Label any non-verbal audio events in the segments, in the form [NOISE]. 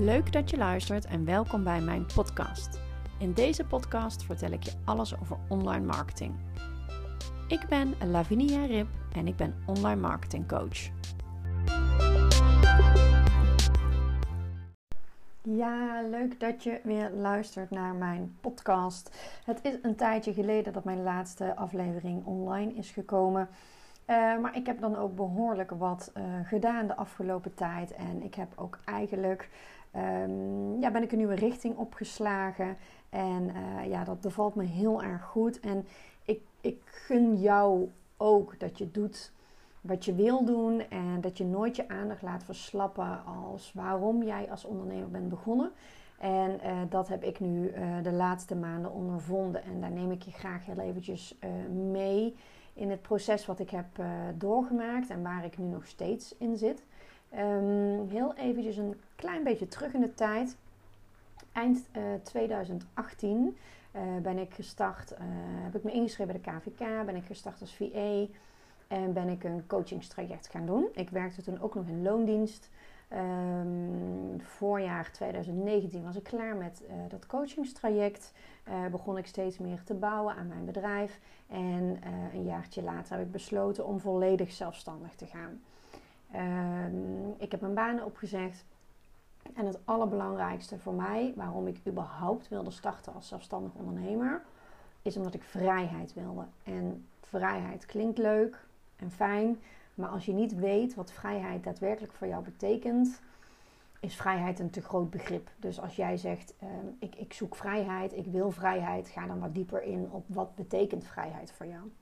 Leuk dat je luistert en welkom bij mijn podcast. In deze podcast vertel ik je alles over online marketing. Ik ben Lavinia Rip en ik ben online marketing coach. Ja, leuk dat je weer luistert naar mijn podcast. Het is een tijdje geleden dat mijn laatste aflevering online is gekomen. Uh, maar ik heb dan ook behoorlijk wat uh, gedaan de afgelopen tijd. En ik heb ook eigenlijk um, ja, ben ik een nieuwe richting opgeslagen. En uh, ja, dat bevalt me heel erg goed. En ik, ik gun jou ook dat je doet wat je wil doen. En dat je nooit je aandacht laat verslappen als waarom jij als ondernemer bent begonnen. En uh, dat heb ik nu uh, de laatste maanden ondervonden. En daar neem ik je graag heel eventjes mee in het proces wat ik heb doorgemaakt en waar ik nu nog steeds in zit. Um, heel eventjes een klein beetje terug in de tijd. Eind uh, 2018 uh, ben ik gestart, uh, heb ik me ingeschreven bij de KVK, ben ik gestart als VA en ben ik een coachingstraject gaan doen. Ik werkte toen ook nog in loondienst. Um, voorjaar 2019 was ik klaar met dat coachingstraject. Begon ik steeds meer te bouwen aan mijn bedrijf. En een jaartje later heb ik besloten om volledig zelfstandig te gaan. Ehm, ik heb mijn banen opgezegd. En het allerbelangrijkste voor mij, waarom ik überhaupt wilde starten als zelfstandig ondernemer, is omdat ik vrijheid wilde. En vrijheid klinkt leuk en fijn, maar als je niet weet wat vrijheid daadwerkelijk voor jou betekent, is vrijheid een te groot begrip. Dus als jij zegt, ehm, ik, ik zoek vrijheid, ik wil vrijheid, ga dan wat dieper in op wat betekent vrijheid voor jou.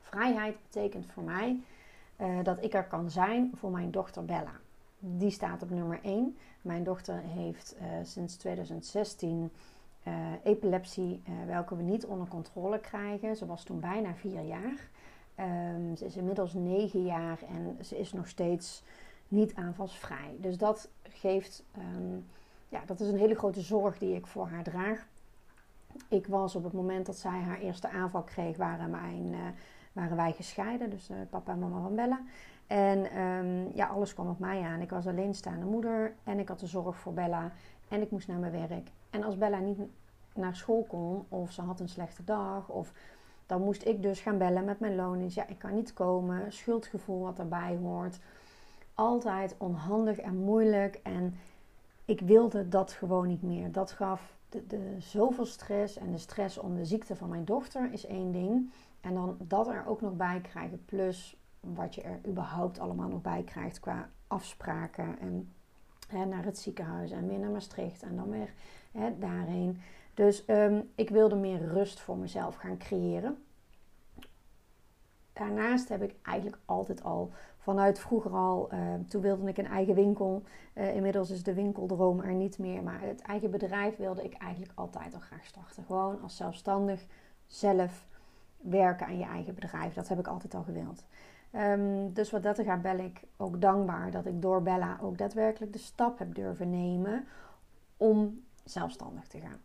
Vrijheid betekent voor mij uh, dat ik er kan zijn voor mijn dochter Bella. Die staat op nummer 1. Mijn dochter heeft uh, sinds 2016 uh, eh, epilepsie, welke we niet onder controle krijgen. Ze was toen bijna 4 jaar. Um, ze is inmiddels 9 jaar en ze is nog steeds niet aanvalsvrij. Dus dat geeft, um, ja, dat is een hele grote zorg die ik voor haar draag. Ik was op het moment dat zij haar eerste aanval kreeg, waren mijn waren wij gescheiden, dus uh, papa en mama van Bella. En um, ja, alles kwam op mij aan. Ik was alleenstaande moeder en ik had de zorg voor Bella en ik moest naar mijn werk. En als Bella niet naar school kon of ze had een slechte dag of dan moest ik dus gaan bellen met mijn loondienst. Ja, ik kan niet komen. Schuldgevoel wat erbij hoort. Altijd onhandig en moeilijk. En ik wilde dat gewoon niet meer. Dat gaf de, de, zoveel stress. En de stress om de ziekte van mijn dochter is één ding. En dan dat er ook nog bij krijgen, plus wat je er überhaupt allemaal nog bij krijgt qua afspraken en hè, naar het ziekenhuis en weer naar Maastricht en dan weer hè, daarheen. Dus um, ik wilde meer rust voor mezelf gaan creëren. Daarnaast heb ik eigenlijk altijd al vanuit vroeger al, uh, toen wilde ik een eigen winkel. Uh, inmiddels is de winkeldroom er niet meer, maar het eigen bedrijf wilde ik eigenlijk altijd al graag starten. Gewoon als zelfstandig zelf werken aan je eigen bedrijf. Dat heb ik altijd al gewild. Um, dus wat dat gaat, ben ik ook dankbaar dat ik door Bella ook daadwerkelijk de stap heb durven nemen om zelfstandig te gaan.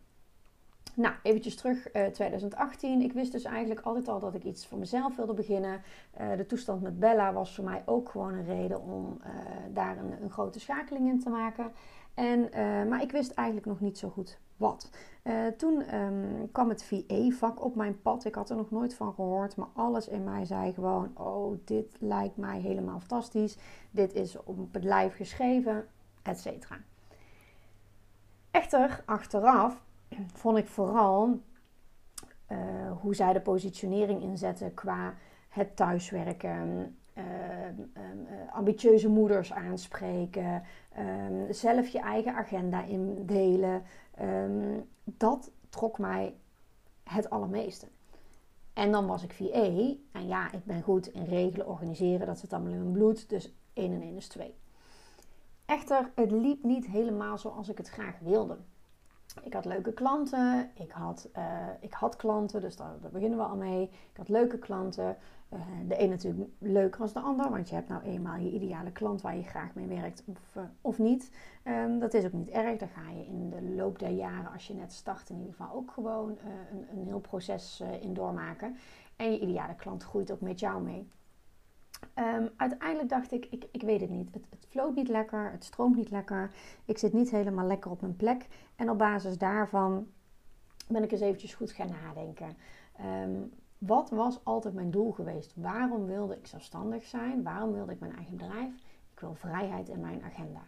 Nou, eventjes terug uh, eh, 2018. Ik wist dus eigenlijk altijd al dat ik iets voor mezelf wilde beginnen. Uh, de toestand met Bella was voor mij ook gewoon een reden om uh, daar een, een, grote schakeling in te maken. En, maar ik wist eigenlijk nog niet zo goed wat. Uh, toen um, kwam het VA-vak op mijn pad. Ik had er nog nooit van gehoord, maar alles in mij zei gewoon: Oh, dit lijkt mij helemaal fantastisch. Dit is op het lijf geschreven, et cetera. Echter, achteraf [CLEARS THROAT] vond ik vooral uh, hoe zij de positionering inzetten qua het thuiswerken, uh, ambitieuze moeders aanspreken, um, zelf je eigen agenda indelen. Dat trok mij het allermeeste. En dan was ik VA. En ja, ik ben goed in regelen, organiseren. Dat zit allemaal in mijn bloed. Dus 1 en 1 is 2. Echter, het liep niet helemaal zoals ik het graag wilde. Ik had leuke klanten. Ik had, uh, ik had klanten, dus daar, beginnen we al mee. Ik had leuke klanten. Uh, de een natuurlijk leuker als de ander, want je hebt nou eenmaal je ideale klant waar je graag mee werkt of, uh, of niet. Um, dat is ook niet erg. Daar ga je in de loop der jaren, als je net start, in ieder geval ook gewoon een, een heel proces in doormaken. En je ideale klant groeit ook met jou mee. Ehm, uiteindelijk dacht ik, ik, ik weet het niet. Het, het floot niet lekker, het stroomt niet lekker. Ik zit niet helemaal lekker op mijn plek. En op basis daarvan ben ik eens eventjes goed gaan nadenken. Ehm, wat was altijd mijn doel geweest? Waarom wilde ik zelfstandig zijn? Waarom wilde ik mijn eigen bedrijf? Ik wil vrijheid in mijn agenda.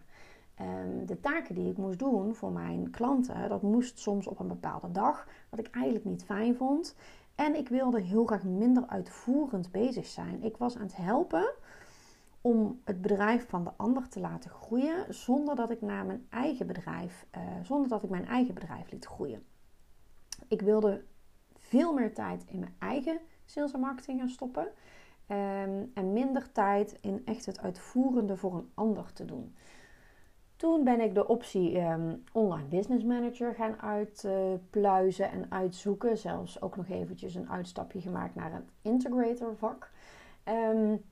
Ehm, de taken die ik moest doen voor mijn klanten, dat moest soms op een bepaalde dag, wat ik eigenlijk niet fijn vond. En ik wilde heel graag minder uitvoerend bezig zijn. Ik was aan het helpen om het bedrijf van de ander te laten groeien, zonder dat ik naar mijn eigen bedrijf, uh, zonder dat ik mijn eigen bedrijf liet groeien. Ik wilde veel meer tijd in mijn eigen sales en marketing gaan stoppen. Ehm, en minder tijd in echt het uitvoerende voor een ander te doen. Toen ben ik de optie um, online business manager gaan uitpluizen en uitzoeken. Zelfs ook nog eventjes een uitstapje gemaakt naar het integrator vak. Um,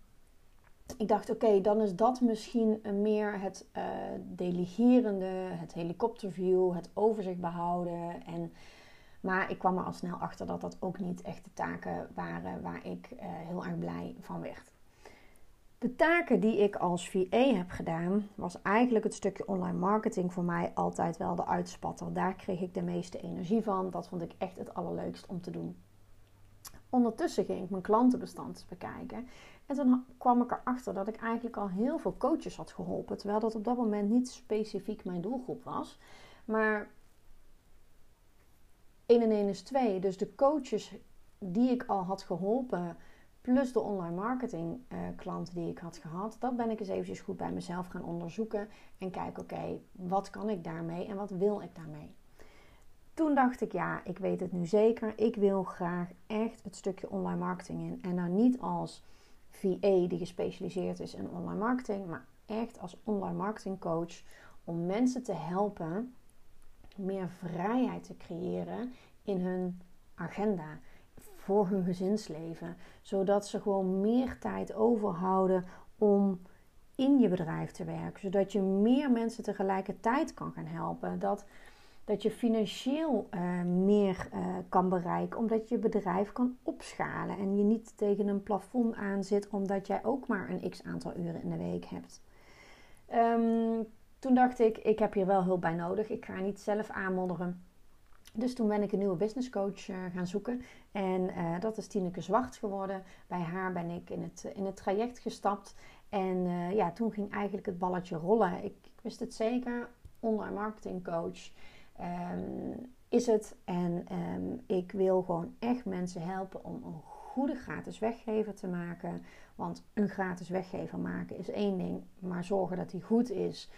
ik dacht, oké, dan is dat misschien meer het uh, delegerende, het helikopterview, het overzicht behouden. En, maar ik kwam er al snel achter dat dat ook niet echt de taken waren waar ik uh, heel erg blij van werd. De taken die ik als VA heb gedaan, was eigenlijk het stukje online marketing voor mij altijd wel de uitspatter. Daar kreeg ik de meeste energie van. Dat vond ik echt het allerleukst om te doen. Ondertussen ging ik mijn klantenbestand bekijken. En toen kwam ik erachter dat ik eigenlijk al heel veel coaches had geholpen. Terwijl dat op dat moment niet specifiek mijn doelgroep was. Maar 1 en 1 is 2. Dus de coaches die ik al had geholpen plus de online marketing uh, klanten die ik had gehad, dat ben ik eens eventjes goed bij mezelf gaan onderzoeken en kijken, oké, wat kan ik daarmee en wat wil ik daarmee? Toen dacht ik, ja, ik weet het nu zeker. Ik wil graag echt het stukje online marketing in. En dan niet als VA die gespecialiseerd is in online marketing, maar echt als online marketing coach om mensen te helpen meer vrijheid te creëren in hun agenda voor hun gezinsleven. Zodat ze gewoon meer tijd overhouden om in je bedrijf te werken. Zodat je meer mensen tegelijkertijd kan gaan helpen. Dat, dat je financieel uh, meer uh, kan bereiken. Omdat je bedrijf kan opschalen. En je niet tegen een plafond aan zit. Omdat jij ook maar een x aantal uren in de week hebt. Um, toen dacht ik, ik heb hier wel hulp bij nodig. Ik ga niet zelf aanmodderen. Dus toen ben ik een nieuwe business coach uh, gaan zoeken. En uh, dat is Tineke Zwart geworden. Bij haar ben ik in het, in het traject gestapt. En ja, toen ging eigenlijk het balletje rollen. Ik, ik wist het zeker. Online marketing coach um, is het. En um, ik wil gewoon echt mensen helpen om een goede gratis weggever te maken. Want een gratis weggever maken is één ding. Maar zorgen dat die goed is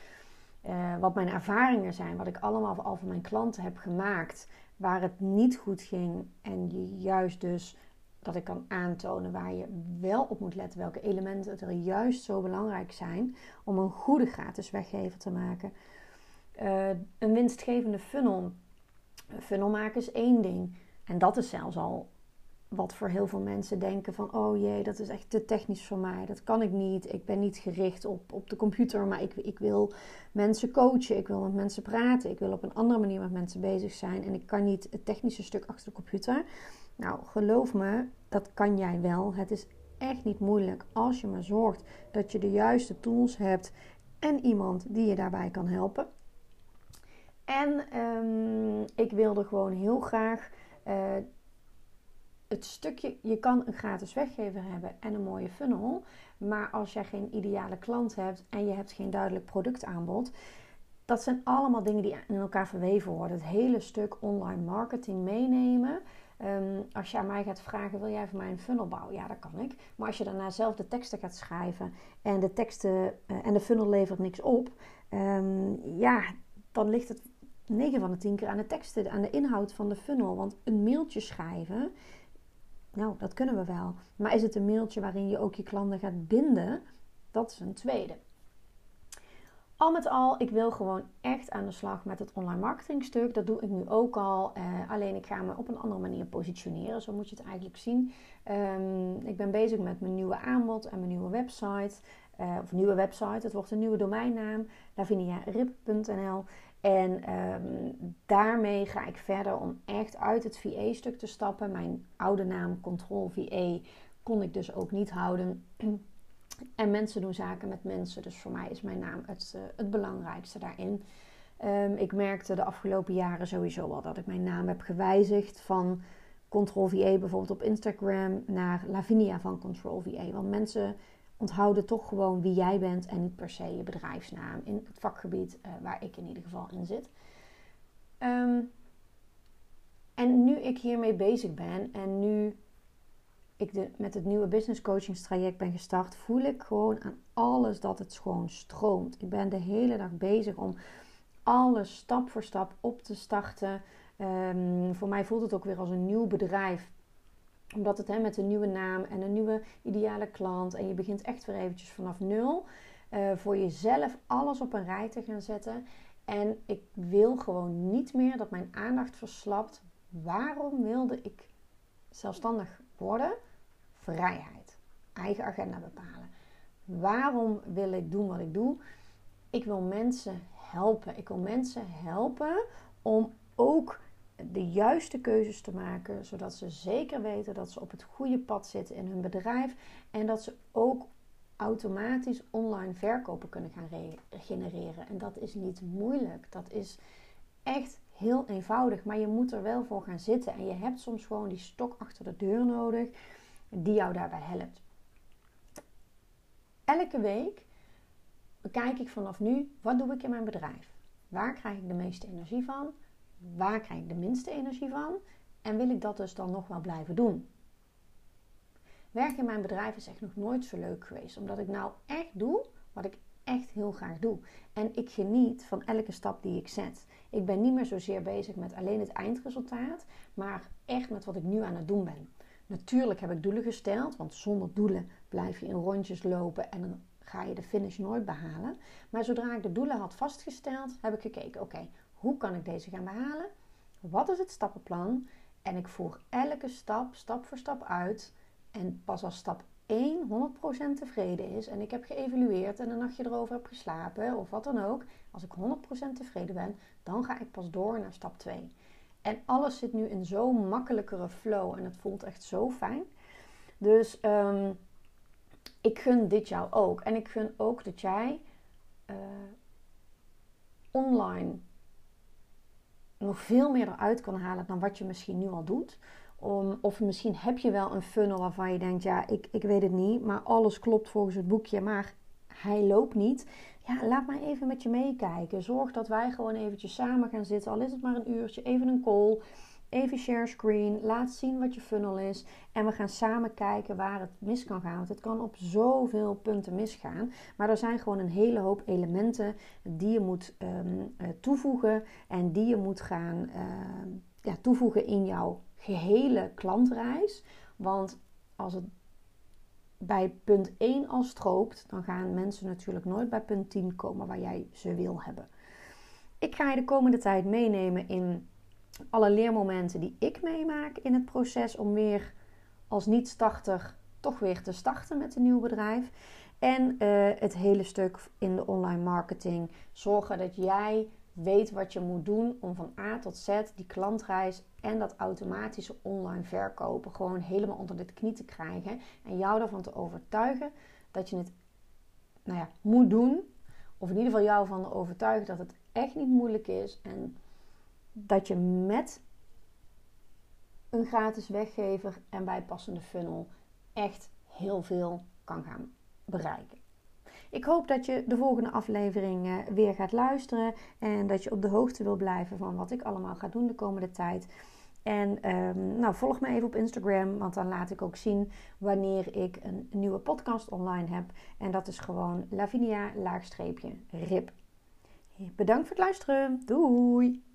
uh, wat mijn ervaringen zijn, wat ik allemaal al van mijn klanten heb gemaakt, waar het niet goed ging. En juist dus dat ik kan aantonen waar je wel op moet letten, welke elementen er juist zo belangrijk zijn om een goede gratis weggever te maken. Uh, een winstgevende funnel. Funnel maken is één ding. En dat is zelfs al wat voor heel veel mensen denken van oh jee, dat is echt te technisch voor mij. Dat kan ik niet. Ik ben niet gericht op, op de computer, maar ik, ik wil mensen coachen. Ik wil met mensen praten. Ik wil op een andere manier met mensen bezig zijn. En ik kan niet het technische stuk achter de computer. Nou, geloof me, dat kan jij wel. Het is echt niet moeilijk als je maar zorgt dat je de juiste tools hebt en iemand die je daarbij kan helpen. En um, ik wilde gewoon heel graag uh, het stukje, je kan een gratis weggever hebben en een mooie funnel. Maar als jij geen ideale klant hebt en je hebt geen duidelijk productaanbod, dat zijn allemaal dingen die in elkaar verweven worden. Het hele stuk online marketing meenemen. Um, als je aan mij gaat vragen, wil jij voor mij een funnel bouwen? Ja, dat kan ik. Maar als je daarna zelf de teksten gaat schrijven en de teksten uh, en de funnel levert niks op, um, ja, dan ligt het 9 van de 10 keer aan de teksten, aan de inhoud van de funnel. Want een mailtje schrijven nou, dat kunnen we wel. Maar is het een mailtje waarin je ook je klanten gaat binden? Dat is een tweede. Al met al, ik wil gewoon echt aan de slag met het online marketing stuk. Dat doe ik nu ook al. Uh, alleen ik ga me op een andere manier positioneren. Zo moet je het eigenlijk zien. Um, ik ben bezig met mijn nieuwe aanbod en mijn nieuwe website. Uh, of nieuwe website. Het wordt een nieuwe domeinnaam. laviniarip.nl. En um, daarmee ga ik verder om echt uit het VA-stuk te stappen. Mijn oude naam Control VA kon ik dus ook niet houden. [CLEARS THROAT] En mensen doen zaken met mensen. Dus voor mij is mijn naam het, uh, het belangrijkste daarin. Um, ik merkte de afgelopen jaren sowieso al dat ik mijn naam heb gewijzigd van Control VA bijvoorbeeld op Instagram naar Lavinia van Control VA. Want mensen onthouden toch gewoon wie jij bent en niet per se je bedrijfsnaam in het vakgebied uh, waar ik in ieder geval in zit. Um, en nu ik hiermee bezig ben en nu ik de, met het nieuwe business coachingstraject ben gestart, voel ik gewoon aan alles dat het gewoon stroomt. Ik ben de hele dag bezig om alles stap voor stap op te starten. Um, voor mij voelt het ook weer als een nieuw bedrijf. Omdat het hè, met een nieuwe naam en een nieuwe ideale klant. En je begint echt weer eventjes vanaf nul. Uh, voor jezelf alles op een rij te gaan zetten. En ik wil gewoon niet meer dat mijn aandacht verslapt. Waarom wilde ik zelfstandig worden? Vrijheid. Eigen agenda bepalen. Waarom wil ik doen wat ik doe? Ik wil mensen helpen. Ik wil mensen helpen om ook de juiste keuzes te maken, zodat ze zeker weten dat ze op het goede pad zitten in hun bedrijf en dat ze ook automatisch online verkopen kunnen gaan genereren. En dat is niet moeilijk. Dat is echt heel eenvoudig, maar je moet er wel voor gaan zitten en je hebt soms gewoon die stok achter de deur nodig die jou daarbij helpt. Elke week bekijk ik vanaf nu wat doe ik in mijn bedrijf. Waar krijg ik de meeste energie van? Waar krijg ik de minste energie van? En wil ik dat dus dan nog wel blijven doen? Werk in mijn bedrijf is echt nog nooit zo leuk geweest. Omdat ik nou echt doe wat ik echt heel graag doe. En ik geniet van elke stap die ik zet. Ik ben niet meer zozeer bezig met alleen het eindresultaat, maar echt met wat ik nu aan het doen ben. Natuurlijk heb ik doelen gesteld, want zonder doelen blijf je in rondjes lopen en dan ga je de finish nooit behalen. Maar zodra ik de doelen had vastgesteld, heb ik gekeken: oké, hoe kan ik deze gaan behalen? Wat is het stappenplan? En ik voer elke stap, stap voor stap uit. En pas als stap 1 100% tevreden is en ik heb geëvalueerd en een nachtje erover heb geslapen of wat dan ook, als ik 100% tevreden ben, dan ga ik pas door naar stap 2. En alles zit nu in zo'n makkelijkere flow en het voelt echt zo fijn. Dus um, ik gun dit jou ook. En ik gun ook dat jij uh, online nog veel meer eruit kan halen dan wat je misschien nu al doet. Om, of misschien heb je wel een funnel waarvan je denkt, ja, ik, ik weet het niet, maar alles klopt volgens het boekje, maar hij loopt niet. Ja, laat maar even met je meekijken. Zorg dat wij gewoon eventjes samen gaan zitten, al is het maar een uurtje, even een call. Even share screen, laat zien wat je funnel is en we gaan samen kijken waar het mis kan gaan. Want het kan op zoveel punten misgaan. Maar er zijn gewoon een hele hoop elementen die je moet um, uh, toevoegen en die je moet gaan uh, ja, toevoegen in jouw gehele klantreis. Want als het bij punt 1 al strookt, dan gaan mensen natuurlijk nooit bij punt 10 komen waar jij ze wil hebben. Ik ga je de komende tijd meenemen in alle leermomenten die ik meemaak in het proces om weer als niet-starter toch weer te starten met een nieuw bedrijf. En uh, het hele stuk in de online marketing. Zorgen dat jij weet wat je moet doen om van A tot Z die klantreis en dat automatische online verkopen gewoon helemaal onder de knie te krijgen. En jou ervan te overtuigen dat je het nou ja, moet doen. Of in ieder geval jou van overtuigen dat het echt niet moeilijk is. En dat je met een gratis weggever en bijpassende funnel echt heel veel kan gaan bereiken. Ik hoop dat je de volgende aflevering eh, weer gaat luisteren en dat je op de hoogte wil blijven van wat ik allemaal ga doen de komende tijd. En um, nou, volg me even op Instagram, want dan laat ik ook zien wanneer ik een nieuwe podcast online heb. En dat is gewoon Lavinia-rip. Bedankt voor het luisteren. Doei!